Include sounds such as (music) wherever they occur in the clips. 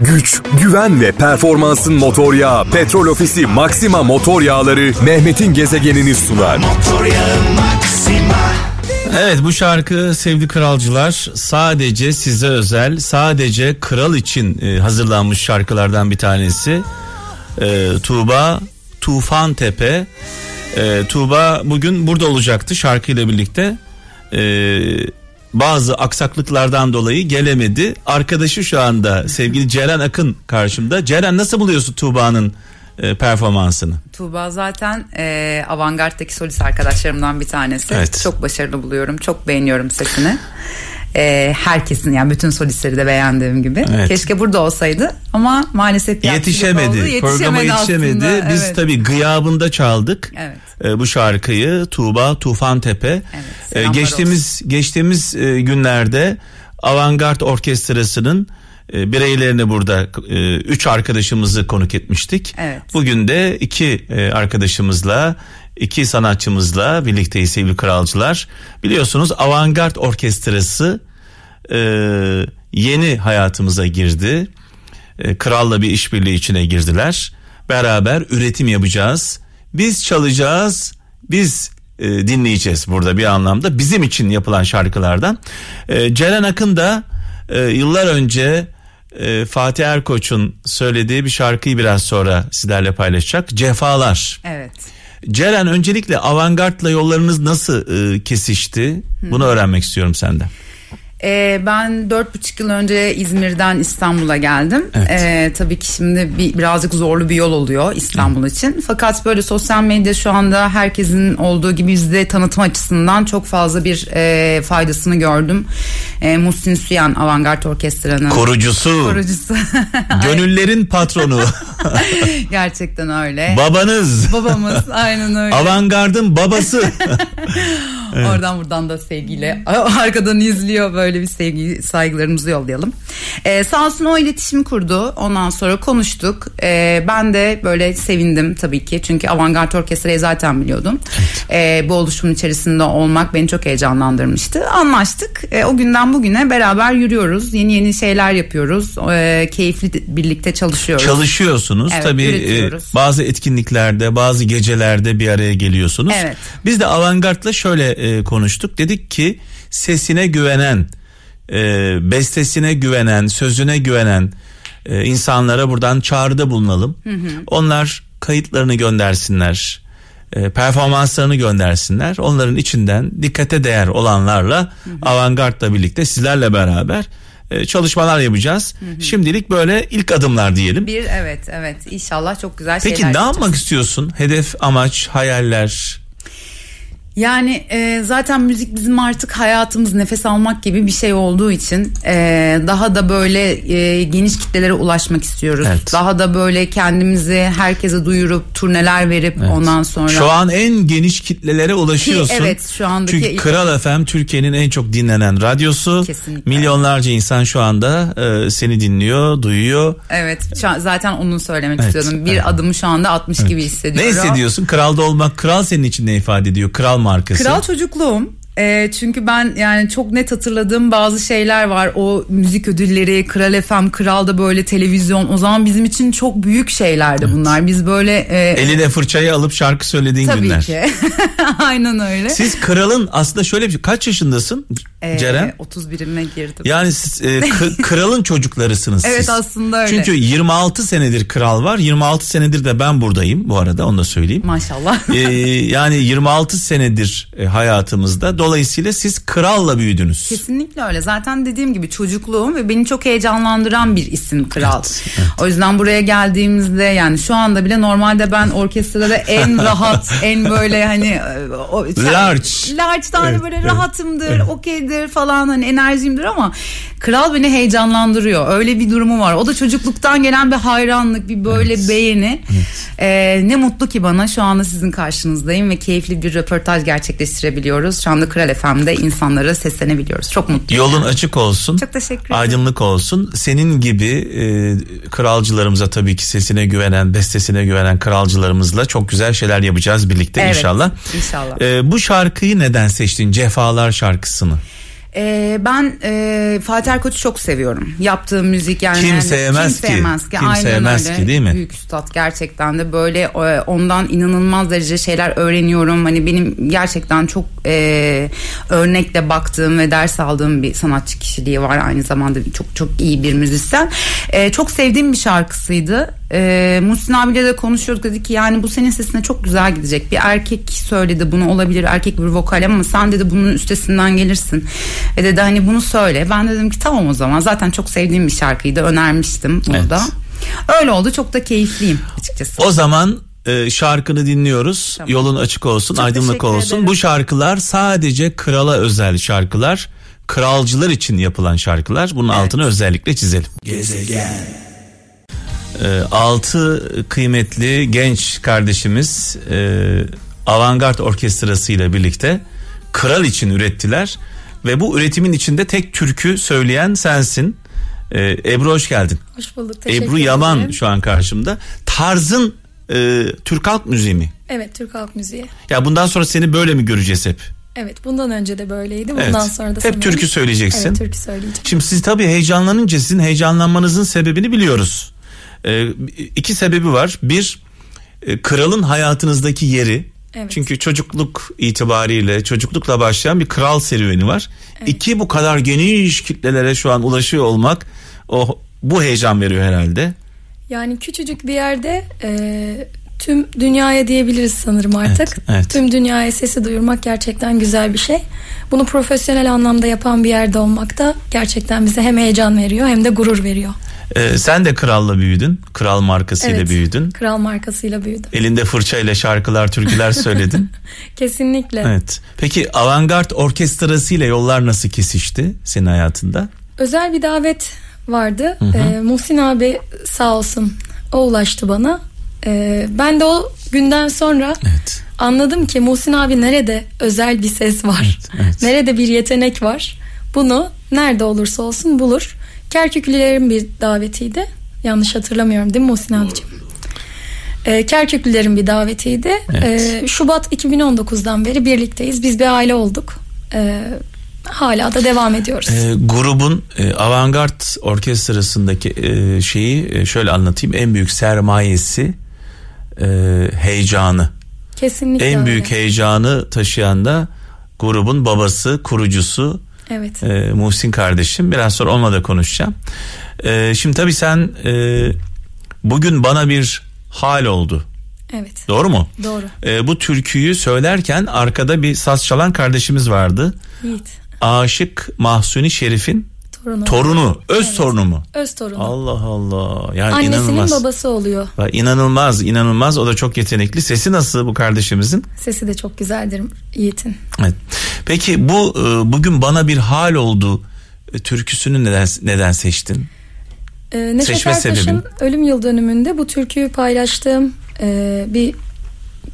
güç, güven ve performansın motor yağı Petrol Ofisi Maxima motor yağları Mehmet'in gezegenini sunar. Evet bu şarkı sevgili kralcılar sadece size özel sadece kral için e, hazırlanmış şarkılardan bir tanesi. E, Tuğba Tufan Tepe. E, Tuğba bugün burada olacaktı şarkıyla birlikte. E, bazı aksaklıklardan dolayı gelemedi. Arkadaşı şu anda sevgili Ceren Akın karşımda. Ceren nasıl buluyorsun Tuğba'nın e, performansını? Tuğba zaten e, avantgarddaki solist arkadaşlarımdan bir tanesi. Evet. Çok başarılı buluyorum. Çok beğeniyorum sesini. E, herkesin yani bütün solistleri de beğendiğim gibi. Evet. Keşke burada olsaydı ama maalesef Yetişemedi. oldu. Programa yetişemedi. aslında, Biz evet. tabii gıyabında çaldık. Evet. e, bu şarkıyı Tuğba Tufan Tepe. Evet, E, geçtiğimiz geçtiğimiz e, günlerde Avantgard Orkestrası'nın e, bireylerini burada e, üç arkadaşımızı konuk etmiştik. Evet. Bugün de iki e, arkadaşımızla iki sanatçımızla birlikteyiz sevgili kralcılar. Biliyorsunuz Avantgard Orkestrası e, yeni hayatımıza girdi. E, Kralla bir işbirliği içine girdiler. Beraber üretim yapacağız. Biz çalacağız. Biz e, dinleyeceğiz burada bir anlamda. Bizim için yapılan şarkılardan. E, Ceren Akın da e, yıllar önce e, Fatih Erkoç'un söylediği bir şarkıyı biraz sonra sizlerle paylaşacak. Cefalar. Evet. Ceren öncelikle avantgardla yollarınız nasıl e, kesişti? Bunu öğrenmek istiyorum senden. Ee, ben dört buçuk yıl önce İzmir'den İstanbul'a geldim. Evet. Ee, tabii ki şimdi bir, birazcık zorlu bir yol oluyor İstanbul için. Fakat böyle sosyal medya şu anda herkesin olduğu gibi bizde tanıtım açısından çok fazla bir e, faydasını gördüm. E, Muhsin Süyan Avantgard Orkestra'nın Korucusu, kurucusu. (laughs) gönüllerin patronu, (laughs) Gerçekten öyle. babanız, Babamız aynen öyle. avantgardın babası. (laughs) Oradan buradan da sevgiyle arkadan izliyor böyle bir sevgi saygılarımızı yollayalım. Ee, sağ olsun o iletişimi kurdu. Ondan sonra konuştuk. Ee, ben de böyle sevindim tabii ki. Çünkü Avantgard Orkestra'yı zaten biliyordum. Ee, bu oluşumun içerisinde olmak beni çok heyecanlandırmıştı. Anlaştık. Ee, o günden bugüne beraber yürüyoruz. Yeni yeni şeyler yapıyoruz. Ee, keyifli birlikte çalışıyoruz. Çalışıyorsunuz Evet, tabii üretiyoruz. e, bazı etkinliklerde bazı gecelerde bir araya geliyorsunuz. Evet. Biz de Avantgard'la şöyle e, konuştuk dedik ki sesine güvenen e, bestesine güvenen sözüne güvenen e, insanlara buradan çağrıda bulunalım. Onlar kayıtlarını göndersinler. e, performanslarını göndersinler. Onların içinden dikkate değer olanlarla Avantgard'la birlikte sizlerle beraber e, çalışmalar yapacağız. Şimdilik böyle ilk adımlar diyelim. bir evet evet inşallah çok güzel Peki şeyler ne yapacağız. yapmak istiyorsun? Hedef, amaç, hayaller. Yani e, zaten müzik bizim artık hayatımız nefes almak gibi bir şey olduğu için e, daha da böyle e, geniş kitlelere ulaşmak istiyoruz. Evet. Daha da böyle kendimizi herkese duyurup turneler verip ondan sonra Şu an en geniş kitlelere ulaşıyorsun. Ki evet, şu andaki Çünkü ilk- Kral FM Türkiye'nin en çok dinlenen radyosu. Kesinlikle. Milyonlarca insan şu anda e, seni dinliyor, duyuyor. evet zaten onu söylemek Evet, istiyordum. Bir evet. adımı şu anda atmış gibi Ne hissediyorum. hissediyorsun? Kralda olmak, kral senin için ne ifade ediyor? Kral markası. Kral çocukluğum. Ee, çünkü ben yani çok net hatırladığım bazı şeyler var. O müzik ödülleri, Kral FM, Kral'da böyle televizyon. O zaman bizim için çok büyük şeylerdi bunlar. Biz böyle e, Eline fırçayı alıp şarkı söylediğin tabii günler. ki. (laughs) Aynen öyle. Siz kralın aslında şöyle bir şey. Kaç yaşındasın Ee, Ceren? 31'ime girdim. Yani siz e, (laughs) kralın çocuklarısınız Evet, siz. aslında öyle. Çünkü 26 senedir kral var. 26 senedir de ben buradayım bu arada onu da söyleyeyim. Maşallah. Ee, yani 26 senedir e, hayatımızda. Dolayısıyla siz kralla büyüdünüz. Kesinlikle öyle. Zaten dediğim gibi çocukluğum ve beni çok heyecanlandıran bir isim kral. Evet, evet. O yüzden buraya geldiğimizde yani şu anda bile normalde ben orkestrada en (laughs) rahat, en böyle hani e, o, Large. Large'da hani Evet, böyle evet, rahatımdır, okeydir falan hani enerjimdir ama kral beni heyecanlandırıyor. Öyle bir durumu var. O da çocukluktan gelen bir hayranlık, bir böyle beğeni. Ee, ne mutlu ki bana şu anda sizin karşınızdayım ve keyifli bir röportaj gerçekleştirebiliyoruz. Şu anda Kral FM'de insanlara seslenebiliyoruz. Çok mutluyum. Yolun açık olsun. Çok teşekkür ederim. Aydınlık olsun. Senin gibi e, kralcılarımıza tabii ki sesine güvenen, bestesine güvenen kralcılarımızla çok güzel şeyler yapacağız birlikte Evet, inşallah. inşallah. E, bu şarkıyı neden seçtin? Cefalar şarkısını. Ee, ben e, Fatih Erkoç'u çok seviyorum. Yaptığı müzik yani. Kim yani, sevmez kim ki? Sevmez ki. Kim Aynen sevmez öyle. ki, değil mi? Büyük üstad gerçekten de böyle e, ondan inanılmaz derece şeyler öğreniyorum. Hani benim gerçekten çok e, örnekle baktığım ve ders aldığım bir sanatçı kişiliği var. Aynı zamanda çok çok iyi bir müzisyen. E, çok sevdiğim bir şarkısıydı. E, Muhsin abiyle de konuşuyorduk dedi ki yani bu senin sesine çok güzel gidecek. Bir erkek söyledi bunu olabilir erkek bir vokal ama sen dedi bunun üstesinden gelirsin. E dedi hani bunu söyle. Ben de dedim ki tamam o zaman zaten çok sevdiğim bir şarkıydı önermiştim burada. Öyle oldu çok da keyifliyim açıkçası. O zaman e, şarkını dinliyoruz. Tamam. Yolun açık olsun, Çok aydınlık olsun. ederim. Bu şarkılar sadece krala özel şarkılar. Kralcılar için yapılan şarkılar. Bunun altını özellikle çizelim. E, altı kıymetli genç kardeşimiz e, Avantgard Orkestrası ile birlikte kral için ürettiler ve bu üretimin içinde tek türkü söyleyen sensin. E, Ebru hoş geldin. Hoş bulduk. Teşekkür Ebru Yaman ederim. şu an karşımda. Tarzın e, Türk halk müziği mi? Evet Türk halk müziği. Ya bundan sonra seni böyle mi göreceğiz hep? Evet bundan önce de böyleydi. Bundan Evet. sonra da Hep sanırım- türkü söyleyeceksin. Evet türkü söyleyeceğim. Şimdi siz tabii heyecanlanınca sizin heyecanlanmanızın sebebini biliyoruz. Ee, iki sebebi var. Bir, e, kralın hayatınızdaki yeri. Evet. Çünkü çocukluk itibariyle çocuklukla başlayan bir kral serüveni var. İki, bu kadar geniş kitlelere şu an ulaşıyor olmak o bu heyecan veriyor herhalde. Yani küçücük bir yerde e, tüm dünyaya diyebiliriz sanırım artık. Evet, evet. Tüm dünyaya sesi duyurmak gerçekten güzel bir şey. Bunu profesyonel anlamda yapan bir yerde olmak da gerçekten bize hem heyecan veriyor hem de gurur veriyor. Ee, sen de kralla büyüdün. Kral markasıyla Evet. büyüdün. Kral markasıyla büyüdüm. Elinde fırçayla şarkılar, türküler söyledin. (laughs) Kesinlikle. evet. Peki Avantgard Orkestrası ile yollar nasıl kesişti senin hayatında? Özel bir davet vardı. Ee, Muhsin abi sağ olsun o ulaştı bana. Ee, ben de o günden sonra Evet. anladım ki Muhsin abi nerede özel bir ses var. Evet, evet. Nerede bir yetenek var. Bunu nerede olursa olsun bulur. Kerküklülerin bir davetiydi. Yanlış hatırlamıyorum değil mi Muhsin abiciğim? Ee, Kerküklülerin bir davetiydi. Evet. Ee, Şubat 2019'dan beri birlikteyiz. Biz bir aile olduk. Ee, hala da devam ediyoruz. Ee, grubun e, Avantgard Orkestrası'ndaki e, şeyi e, şöyle anlatayım. En büyük sermayesi e, heyecanı. Kesinlikle En öyle. büyük heyecanı taşıyan da grubun babası, kurucusu Evet. e, Muhsin kardeşim. Biraz sonra onunla da konuşacağım. E, şimdi tabii sen e, bugün bana bir hal oldu. Evet. Doğru mu? Doğru. E, bu türküyü söylerken arkada bir saz çalan kardeşimiz vardı. Yiğit. Aşık Mahsuni Şerif'in Torunu. torunu, öz Evet. torunu mu? Öz torunu. Allah Allah. Yani Annesinin inanılmaz. babası oluyor. İnanılmaz, inanılmaz. O da çok yetenekli. Sesi nasıl bu kardeşimizin? Sesi de çok güzeldir Yiğit'in. Evet. Peki bu e, bugün bana bir hal oldu e, türküsünü neden neden seçtin? Ee, Neşet Seçme Ertaş'ın sebebin? ölüm yıl dönümünde bu türküyü paylaştığım e, bir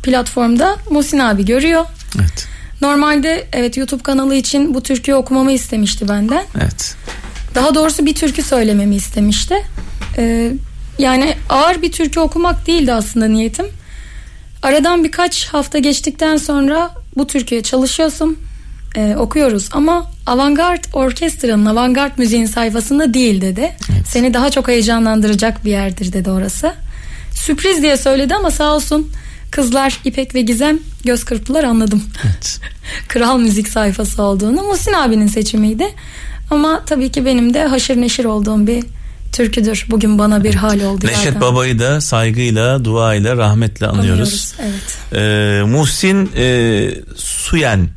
platformda Muhsin abi görüyor. Evet. Normalde evet YouTube kanalı için bu türküyü okumamı istemişti benden. Evet. Daha doğrusu bir türkü söylememi istemişti. Ee, yani ağır bir türkü okumak değildi aslında niyetim. Aradan birkaç hafta geçtikten sonra bu türküye çalışıyorsun, e, okuyoruz ama avantgard orkestranın, avantgard müziğin sayfasında değil dedi. Seni daha çok heyecanlandıracak bir yerdir dedi orası. Sürpriz diye söyledi ama sağ olsun kızlar İpek ve Gizem göz kırptılar anladım. Evet. (laughs) Kral Müzik sayfası olduğunu Muhsin abinin seçimiydi. Ama tabii ki benim de haşır neşir olduğum bir türküdür. Bugün bana bir hal oldu. Neşet zaten. Baba'yı da saygıyla, duayla, rahmetle anıyoruz. Evet. Ee, Muhsin e, Suyen.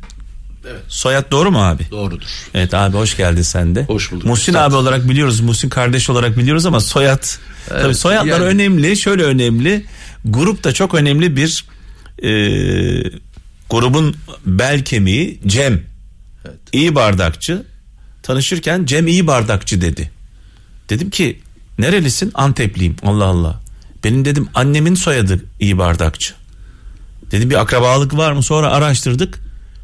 Soyad doğru mu abi? Doğrudur. Evet abi hoş geldin sen de. Hoş bulduk. Muhsin abi olarak biliyoruz, Muhsin kardeş olarak biliyoruz ama soyad tabii soyadlar yani- önemli. Şöyle önemli. Grup da çok önemli bir e, grubun bel kemiği Cem. İyi bardakçı. Tanışırken Cem iyi bardakçı dedi. Dedim ki nerelisin? Antepliyim. Allah Allah. Benim dedim annemin soyadı iyi bardakçı. Dedim bir akrabalık var mı? Sonra araştırdık.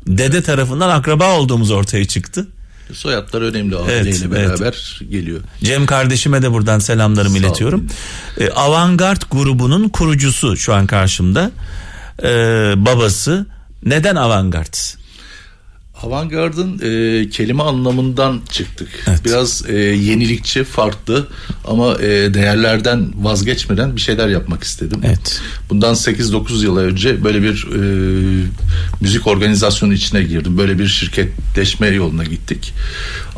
Dede tarafından akraba olduğumuz ortaya çıktı. Soyadlar önemli Evet, aileyle evet. beraber geliyor. Cem kardeşime de buradan selamlarımı Sağ iletiyorum. Ee, Avantgard grubunun kurucusu şu an karşımda. Ee, babası. Neden Avantgard? Avantgard'ın e, kelime anlamından çıktık. Biraz e, yenilikçi, farklı ama e, değerlerden vazgeçmeden bir şeyler yapmak istedim. Evet. Bundan 8-9 yıl önce böyle bir e, müzik organizasyonu içine girdim. Böyle bir şirketleşme yoluna gittik.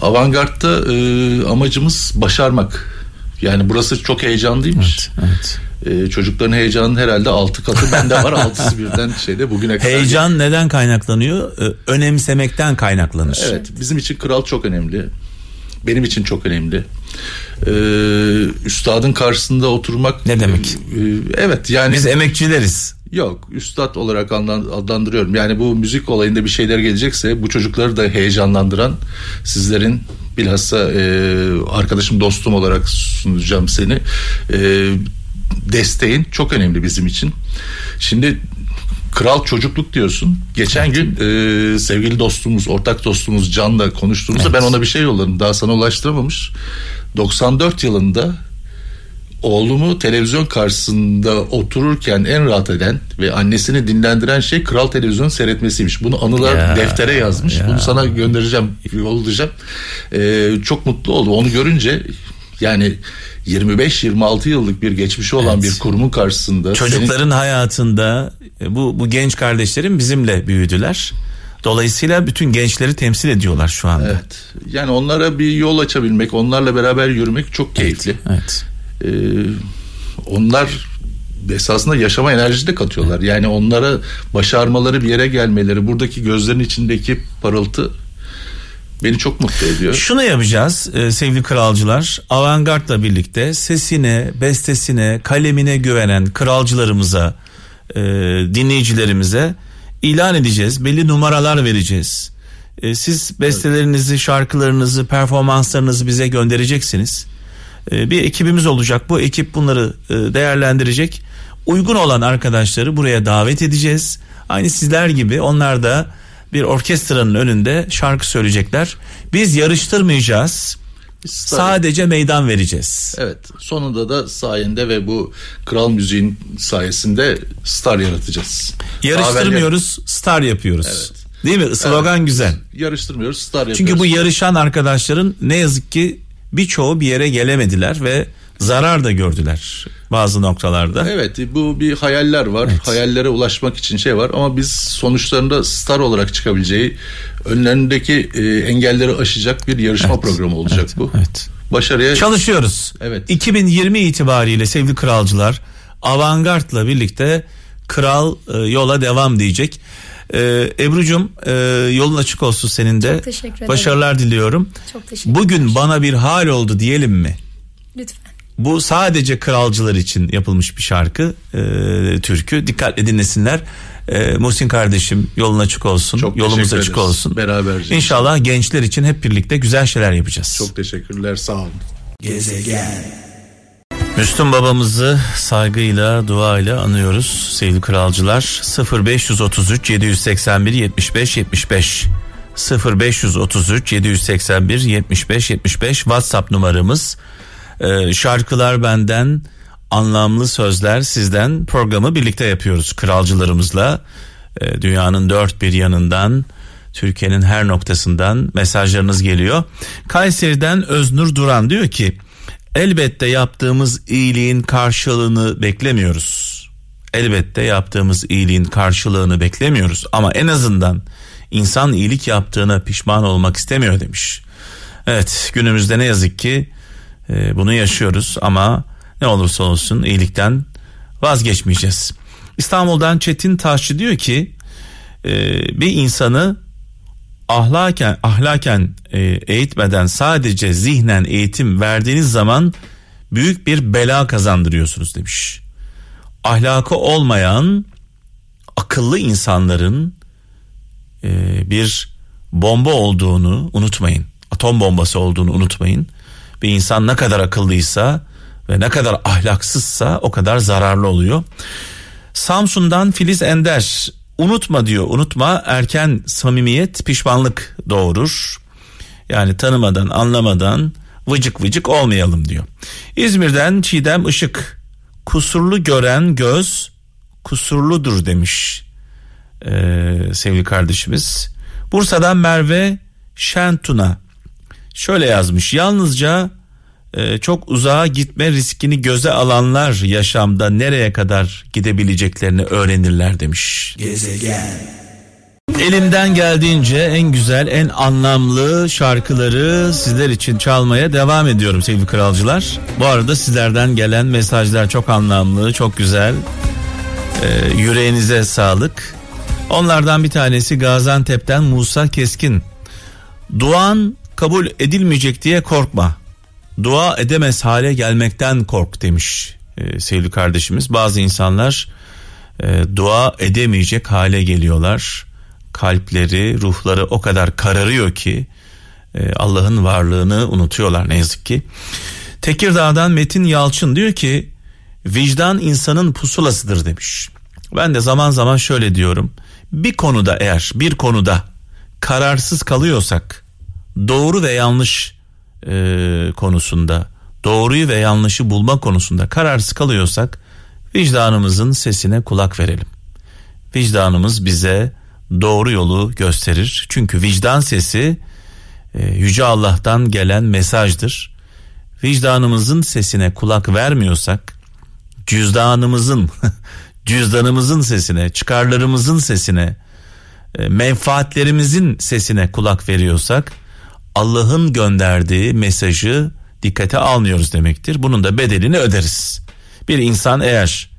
Avantgard'da e, amacımız başarmak. Yani burası çok heyecanlıymış. Evet, evet. E, çocukların heyecanının herhalde altı katı bende var. (laughs) Altısı birden şeyde bugüne kadar. Heyecan neden kaynaklanıyor? Ee, Önemsemekten kaynaklanır. Evet bizim için kral çok önemli. Benim için çok önemli. Ee, üstadın karşısında oturmak Ne demek? e, evet yani Biz emekçileriz. Yok üstad olarak adlan- adlandırıyorum. Yani bu müzik olayında bir şeyler gelecekse bu çocukları da heyecanlandıran sizlerin bilhassa e, arkadaşım dostum olarak sunacağım seni. E, desteğin çok önemli bizim için. Şimdi kral çocukluk diyorsun. Geçen gün e, sevgili dostumuz, ortak dostumuz Can'la konuştuğumuzda ben ona bir şey yolladım. Daha sana ulaştıramamış. 94 yılında oğlumu televizyon karşısında otururken en rahat eden ve annesini dinlendiren şey Kral Televizyon seyretmesiymiş. Bunu anılar Ya, deftere yazmış. ya. Bunu sana göndereceğim, yollayacağım. Ee, çok mutlu oldu. Onu görünce yani 25-26 yıllık bir geçmişi olan Evet. bir kurumun karşısında Çocukların hayatında e, bu bu genç kardeşlerim bizimle büyüdüler. Dolayısıyla bütün gençleri temsil ediyorlar şu anda. Evet. Yani onlara bir yol açabilmek, onlarla beraber yürümek çok keyifli. Evet. Ee, onlar esasında yaşama enerji de katıyorlar. Yani onlara başarmaları bir yere gelmeleri, buradaki gözlerin içindeki parıltı beni çok mutlu ediyor. Şunu yapacağız e, sevgili kralcılar. Avantgard'la birlikte sesine, bestesine, kalemine güvenen kralcılarımıza, e, dinleyicilerimize ilan edeceğiz. Belli numaralar vereceğiz. E, siz bestelerinizi, şarkılarınızı, performanslarınızı bize göndereceksiniz. E, bir ekibimiz olacak. Bu ekip bunları e, değerlendirecek. Uygun olan arkadaşları buraya davet edeceğiz. Aynı sizler gibi onlar da bir orkestranın önünde şarkı söyleyecekler. Biz yarıştırmayacağız. Tabii- Sadece meydan vereceğiz. Evet. Sonunda da sayende ve bu kral müziğin sayesinde star yaratacağız. Yarıştırmıyoruz, star yapıyoruz. Evet. Değil mi? Slogan güzel. Yarıştırmıyoruz, star yapıyoruz. Çünkü bu yarışan arkadaşların ne yazık ki birçoğu bir yere gelemediler ve zarar da gördüler bazı noktalarda. Evet bu bir hayaller var. Hayallere ulaşmak için şey var ama biz sonuçlarında star olarak çıkabileceği önlerindeki e, engelleri aşacak bir yarışma Evet, programı olacak evet, bu. evet. Başarıya Çalışıyoruz. Evet. 2020 itibariyle sevgili kralcılar Avantgard'la birlikte kral e, yola devam diyecek. E, Ebru'cum e, yolun açık olsun senin de. Çok teşekkür ederim. Başarılar diliyorum. Çok teşekkür Bugün bana bir hal oldu diyelim mi? Lütfen. Bu sadece kralcılar için yapılmış bir şarkı, e, türkü. Dikkatle dinlesinler. E, Muhsin kardeşim yolun açık olsun. Çok Yolumuz açık ederiz. olsun. Beraberce. İnşallah gençler için hep birlikte güzel şeyler yapacağız. çok teşekkürler sağ olun. Müslüm babamızı saygıyla, duayla anıyoruz sevgili kralcılar. 0533 781 75 75 0533 781 75 75 WhatsApp numaramız. Ee, şarkılar benden, anlamlı sözler sizden programı birlikte yapıyoruz kralcılarımızla. Ee, dünyanın dört bir yanından Türkiye'nin her noktasından mesajlarınız geliyor. Kayseri'den Öznur Duran diyor ki elbette yaptığımız iyiliğin karşılığını beklemiyoruz. Elbette yaptığımız iyiliğin karşılığını beklemiyoruz ama en azından insan iyilik yaptığına pişman olmak istemiyor demiş. Evet günümüzde ne yazık ki e, bunu yaşıyoruz ama ne olursa olsun iyilikten vazgeçmeyeceğiz. İstanbul'dan Çetin Taşçı diyor ki e, bir insanı ahlaken ahlaken e, eğitmeden sadece zihnen eğitim verdiğiniz zaman büyük bir bela kazandırıyorsunuz demiş. Ahlakı olmayan akıllı insanların e, bir bomba olduğunu unutmayın. Atom bombası olduğunu unutmayın. Bir insan ne kadar akıllıysa ve ne kadar ahlaksızsa o kadar zararlı oluyor. Samsun'dan Filiz Ender unutma diyor unutma erken samimiyet pişmanlık doğurur. Yani tanımadan anlamadan vıcık vıcık olmayalım diyor. İzmir'den Çiğdem Işık kusurlu gören göz kusurludur demiş ee, sevgili kardeşimiz. Bursa'dan Merve Şentuna şöyle yazmış. Yalnızca e, çok uzağa gitme riskini göze alanlar yaşamda nereye kadar gidebileceklerini öğrenirler demiş. Gezegen. Elimden geldiğince en güzel, en anlamlı şarkıları sizler için çalmaya devam ediyorum sevgili kralcılar. Bu arada sizlerden gelen mesajlar çok anlamlı, çok güzel. Ee, yüreğinize sağlık. Onlardan bir tanesi Gaziantep'ten Musa Keskin. Duan kabul edilmeyecek diye korkma. Dua edemez hale gelmekten kork demiş ee, sevgili kardeşimiz. Bazı insanlar e, dua edemeyecek hale geliyorlar kalpleri, ruhları o kadar kararıyor ki e, Allah'ın varlığını unutuyorlar ne yazık ki. Tekirdağ'dan Metin Yalçın diyor ki vicdan insanın pusulasıdır demiş. Ben de zaman zaman şöyle diyorum. Bir konuda eğer bir konuda kararsız kalıyorsak doğru ve yanlış e, konusunda doğruyu ve yanlışı bulma konusunda kararsız kalıyorsak vicdanımızın sesine kulak verelim. Vicdanımız bize doğru yolu gösterir. Çünkü vicdan sesi e, yüce Allah'tan gelen mesajdır. Vicdanımızın sesine kulak vermiyorsak cüzdanımızın (laughs) cüzdanımızın sesine, çıkarlarımızın sesine, e, menfaatlerimizin sesine kulak veriyorsak Allah'ın gönderdiği mesajı dikkate almıyoruz demektir. Bunun da bedelini öderiz. Bir insan eğer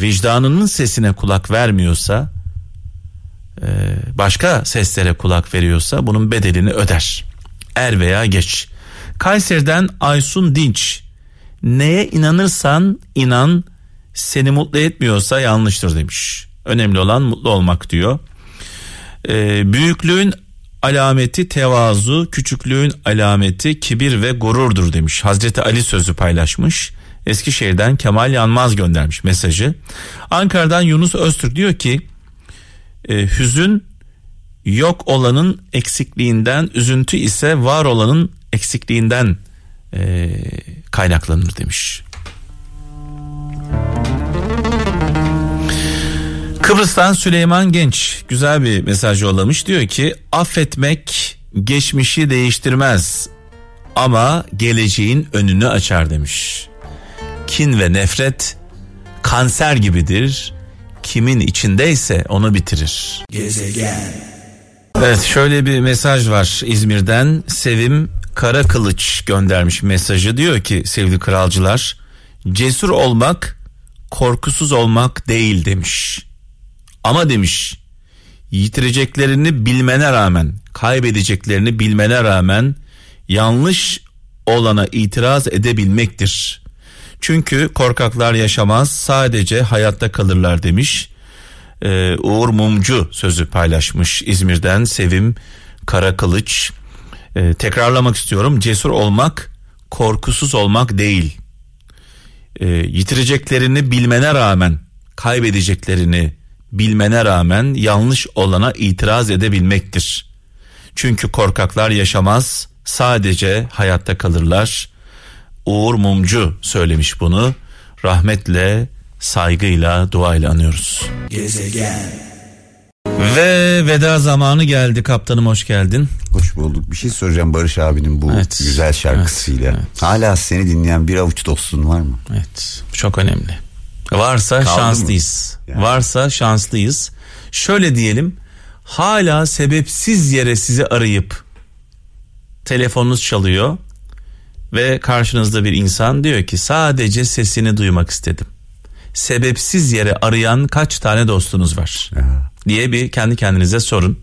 vicdanının sesine kulak vermiyorsa ee, başka seslere kulak veriyorsa bunun bedelini öder. Er veya geç. Kayseri'den Aysun Dinç. Neye inanırsan inan seni mutlu etmiyorsa yanlıştır demiş. Önemli olan mutlu olmak diyor. Ee, büyüklüğün alameti tevazu, küçüklüğün alameti kibir ve gururdur demiş. Hazreti Ali sözü paylaşmış. Eskişehir'den Kemal Yanmaz göndermiş mesajı. Ankara'dan Yunus Öztürk diyor ki e, hüzün yok olanın eksikliğinden, üzüntü ise var olanın eksikliğinden e, kaynaklanır demiş. Kıbrıs'tan Süleyman Genç güzel bir mesaj yollamış. Diyor ki affetmek geçmişi değiştirmez ama geleceğin önünü açar demiş. Kin ve nefret kanser gibidir kimin içindeyse onu bitirir. Gezegen. Evet şöyle bir mesaj var İzmir'den Sevim Kara Kılıç göndermiş mesajı diyor ki sevgili kralcılar cesur olmak korkusuz olmak değil demiş. Ama demiş yitireceklerini bilmene rağmen kaybedeceklerini bilmene rağmen yanlış olana itiraz edebilmektir. Çünkü korkaklar yaşamaz sadece hayatta kalırlar demiş. Ee, Uğur Mumcu sözü paylaşmış İzmir'den Sevim Karakılıç. Ee, tekrarlamak istiyorum cesur olmak korkusuz olmak değil. Ee, yitireceklerini bilmene rağmen kaybedeceklerini bilmene rağmen yanlış olana itiraz edebilmektir. Çünkü korkaklar yaşamaz sadece hayatta kalırlar. Uğur Mumcu söylemiş bunu. Rahmetle, saygıyla, duayla anıyoruz. Gezegen. Ve veda zamanı geldi kaptanım hoş geldin. Hoş bulduk. Bir şey soracağım Barış abinin bu evet, güzel şarkısıyla. Evet, evet. Hala seni dinleyen bir avuç dostun var mı? Evet çok önemli. Varsa Kaldı şanslıyız. Yani. Varsa şanslıyız. Şöyle diyelim hala sebepsiz yere sizi arayıp telefonunuz çalıyor ve karşınızda bir insan diyor ki sadece sesini duymak istedim. Sebepsiz yere arayan kaç tane dostunuz var? Ya. diye bir kendi kendinize sorun.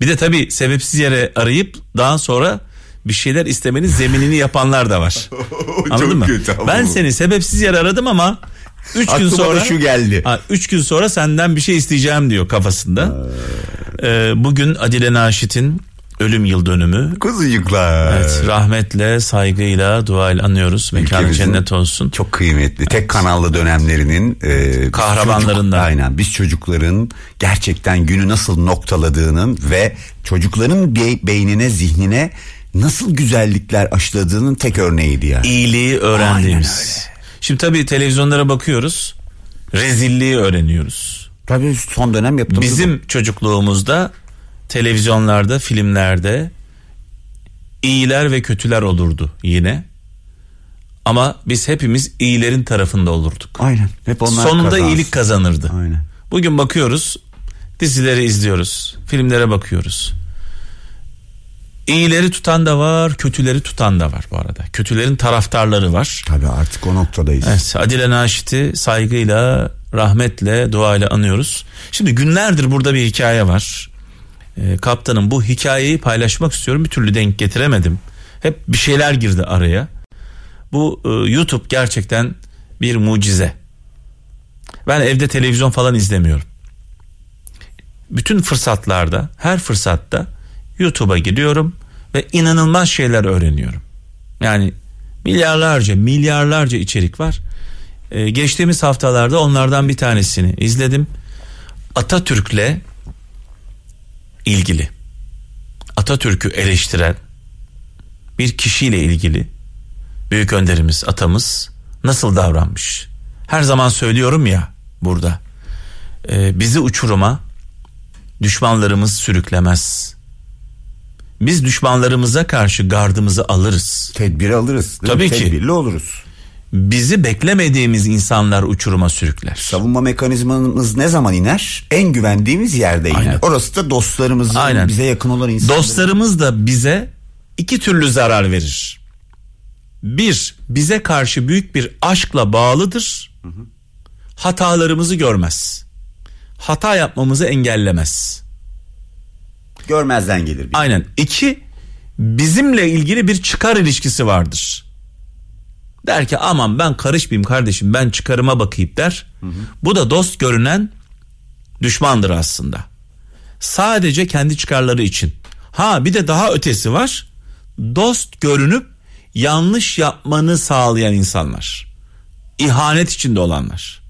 Bir de tabii sebepsiz yere arayıp daha sonra bir şeyler istemenin zeminini yapanlar da var. (laughs) Anladın mı? Kötü, ben seni sebepsiz yere aradım ama 3 gün sonra şu geldi. 3 gün sonra senden bir şey isteyeceğim diyor kafasında. Ee, bugün Adile Naşit'in ölüm yıl dönümü. Kuzucuklar. Evet, rahmetle, saygıyla, duayla anıyoruz. Mekanı cennet olsun. Çok kıymetli. Evet. Tek kanallı dönemlerinin e, kahramanlarından. Çocuk, aynen. Biz çocukların gerçekten günü nasıl noktaladığının ve çocukların be- beynine, zihnine nasıl güzellikler aşıladığının tek örneğiydi yani. İyiliği öğrendiğimiz. Şimdi tabii televizyonlara bakıyoruz. Rezilliği öğreniyoruz. Tabii son dönem yaptığımız Bizim bu. çocukluğumuzda televizyonlarda, filmlerde iyiler ve kötüler olurdu yine. Ama biz hepimiz iyilerin tarafında olurduk. Aynen. Hep onlar Sonunda kazansın. iyilik kazanırdı. Aynen. Bugün bakıyoruz, dizileri izliyoruz, filmlere bakıyoruz. İyileri tutan da var, kötüleri tutan da var bu arada. Kötülerin taraftarları var. Tabii artık o noktadayız. Evet, Adile Naşit'i saygıyla, rahmetle, duayla anıyoruz. Şimdi günlerdir burada bir hikaye var. Ee, kaptanım bu hikayeyi paylaşmak istiyorum. Bir türlü denk getiremedim. Hep bir şeyler girdi araya. Bu e, YouTube gerçekten bir mucize. Ben evde televizyon falan izlemiyorum. Bütün fırsatlarda, her fırsatta YouTube'a giriyorum ve inanılmaz şeyler öğreniyorum. Yani milyarlarca, milyarlarca içerik var. Ee, geçtiğimiz haftalarda onlardan bir tanesini izledim. Atatürk'le ilgili. Atatürk'ü eleştiren bir kişiyle ilgili büyük önderimiz, atamız nasıl davranmış? Her zaman söylüyorum ya burada. e, bizi uçuruma düşmanlarımız sürüklemez. Biz düşmanlarımıza karşı gardımızı alırız. Tedbiri alırız. değil mi? Tabii ki. Tedbirli oluruz. Bizi beklemediğimiz insanlar uçuruma sürükler. Savunma mekanizmamız ne zaman iner? En güvendiğimiz yerde iner. Aynen. Orası da dostlarımızın Aynen. bize yakın olan insanlar. Dostlarımız da bize iki türlü zarar verir. Bir, bize karşı büyük bir aşkla bağlıdır. Hatalarımızı görmez. Hata yapmamızı engellemez. Görmezden gelir. bir. Aynen. İki, bizimle ilgili bir çıkar ilişkisi vardır. Der ki aman ben karışmayayım kardeşim ben çıkarıma bakayım der. Bu da dost görünen düşmandır aslında. Sadece kendi çıkarları için. Ha bir de daha ötesi var. Dost görünüp yanlış yapmanı sağlayan insanlar. İhanet içinde olanlar.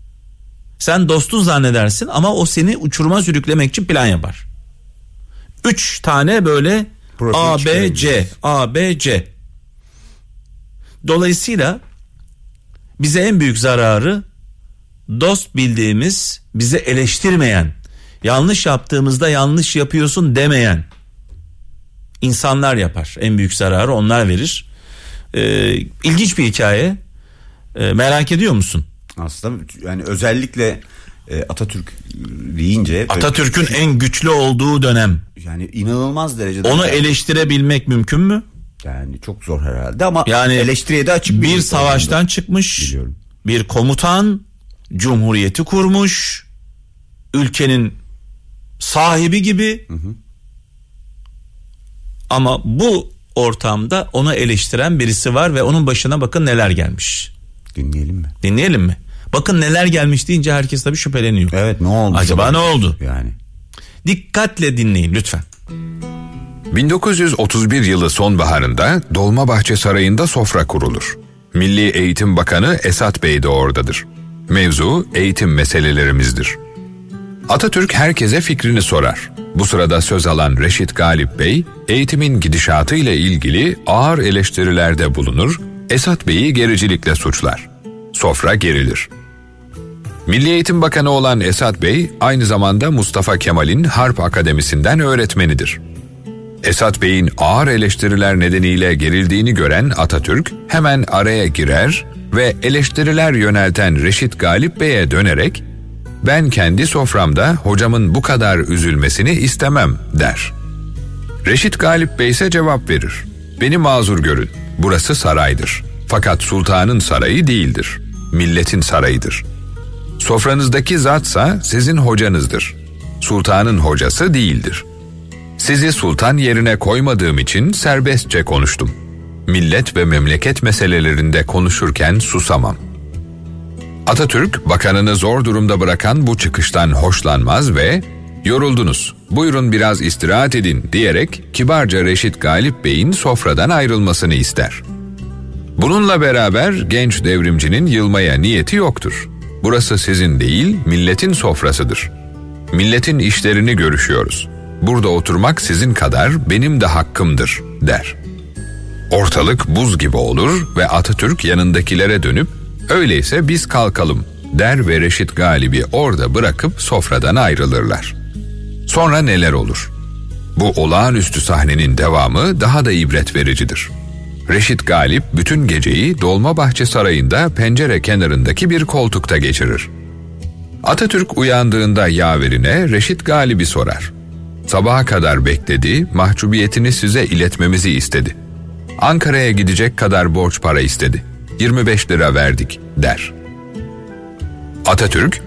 Sen dostun zannedersin ama o seni uçuruma sürüklemek için plan yapar. Üç tane böyle Profil A, B, C, çıkarabiliriz. A, B, C. Dolayısıyla bize en büyük zararı dost bildiğimiz, bize eleştirmeyen, yanlış yaptığımızda yanlış yapıyorsun demeyen insanlar yapar. En büyük zararı onlar verir. Ee, ilginç bir hikaye. Ee, merak ediyor musun? Aslında yani özellikle e, Atatürk deyince Atatürk'ün en güçlü olduğu dönem. yani inanılmaz derecede Onu eleştirebilmek mümkün mü? yani çok zor herhalde ama Yani eleştiriye de açık bir savaştan çıkmış. Biliyorum. Bir komutan cumhuriyeti kurmuş. Ülkenin sahibi gibi. Ama bu ortamda onu eleştiren birisi var ve onun başına bakın neler gelmiş. dinleyelim mi? Dinleyelim mi? Bakın neler gelmiş deyince herkes tabii şüpheleniyor. Evet ne oldu? Acaba ne oldu? Yani Dikkatle dinleyin lütfen. 1931 yılı sonbaharında Dolmabahçe Sarayı'nda sofra kurulur. Milli Eğitim Bakanı Esat Bey de oradadır. Mevzu eğitim meselelerimizdir. Atatürk herkese fikrini sorar. Bu sırada söz alan Reşit Galip Bey, eğitimin gidişatı ile ilgili ağır eleştirilerde bulunur, Esat Bey'i gericilikle suçlar. Sofra gerilir. Milli Eğitim Bakanı olan Esat Bey aynı zamanda Mustafa Kemal'in Harp Akademisi'nden öğretmenidir. Esat Bey'in ağır eleştiriler nedeniyle gerildiğini gören Atatürk hemen araya girer ve eleştiriler yönelten Reşit Galip Bey'e dönerek ben kendi soframda hocamın bu kadar üzülmesini istemem der. Reşit Galip Bey ise cevap verir. Beni mazur görün. Burası saraydır. Fakat sultanın sarayı değildir. Milletin sarayıdır. Sofranızdaki zatsa sizin hocanızdır. Sultanın hocası değildir. Sizi sultan yerine koymadığım için serbestçe konuştum. Millet ve memleket meselelerinde konuşurken susamam. Atatürk bakanını zor durumda bırakan bu çıkıştan hoşlanmaz ve yoruldunuz buyurun biraz istirahat edin diyerek kibarca Reşit Galip Bey'in sofradan ayrılmasını ister. Bununla beraber genç devrimcinin yılmaya niyeti yoktur. Burası sizin değil, milletin sofrasıdır. Milletin işlerini görüşüyoruz. Burada oturmak sizin kadar benim de hakkımdır, der. Ortalık buz gibi olur ve Atatürk yanındakilere dönüp öyleyse biz kalkalım der ve Reşit Galip'i orada bırakıp sofradan ayrılırlar. Sonra neler olur? Bu olağanüstü sahnenin devamı daha da ibret vericidir. Reşit Galip bütün geceyi Dolmabahçe Sarayı'nda pencere kenarındaki bir koltukta geçirir. Atatürk uyandığında yaverine Reşit Galip'i sorar. Sabaha kadar bekledi, mahcubiyetini size iletmemizi istedi. Ankara'ya gidecek kadar borç para istedi. 25 lira verdik der. Atatürk,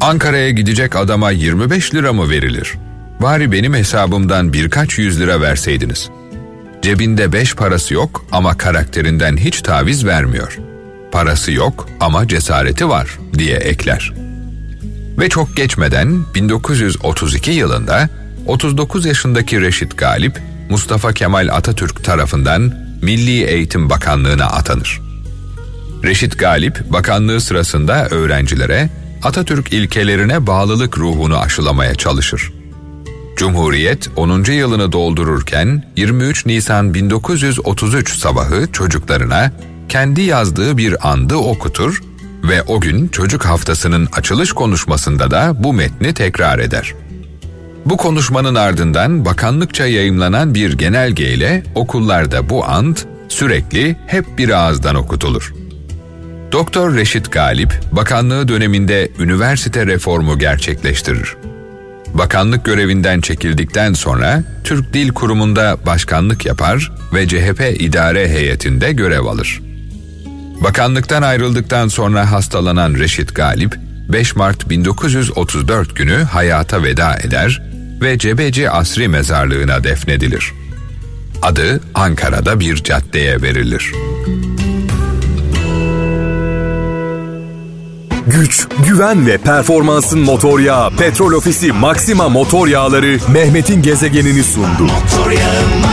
Ankara'ya gidecek adama 25 lira mı verilir? Bari benim hesabımdan birkaç yüz lira verseydiniz. Cebinde beş parası yok ama karakterinden hiç taviz vermiyor. Parası yok ama cesareti var diye ekler. Ve çok geçmeden 1932 yılında 39 yaşındaki Reşit Galip, Mustafa Kemal Atatürk tarafından Milli Eğitim Bakanlığı'na atanır. Reşit Galip, bakanlığı sırasında öğrencilere Atatürk ilkelerine bağlılık ruhunu aşılamaya çalışır. Cumhuriyet 10. yılını doldururken 23 Nisan 1933 sabahı çocuklarına kendi yazdığı bir andı okutur ve o gün çocuk haftasının açılış konuşmasında da bu metni tekrar eder. Bu konuşmanın ardından bakanlıkça yayımlanan bir genelgeyle okullarda bu ant sürekli hep bir ağızdan okutulur. Doktor Reşit Galip, bakanlığı döneminde üniversite reformu gerçekleştirir. Bakanlık görevinden çekildikten sonra Türk Dil Kurumu'nda başkanlık yapar ve CHP idare heyetinde görev alır. Bakanlıktan ayrıldıktan sonra hastalanan Reşit Galip, 5 Mart 1934 günü hayata veda eder ve Cebeci Asri Mezarlığı'na defnedilir. Adı Ankara'da bir caddeye verilir. Güç, güven ve performansın motor yağı Petrol Ofisi Maxima Motor Yağları Mehmet'in gezegenini sundu. Motor yağı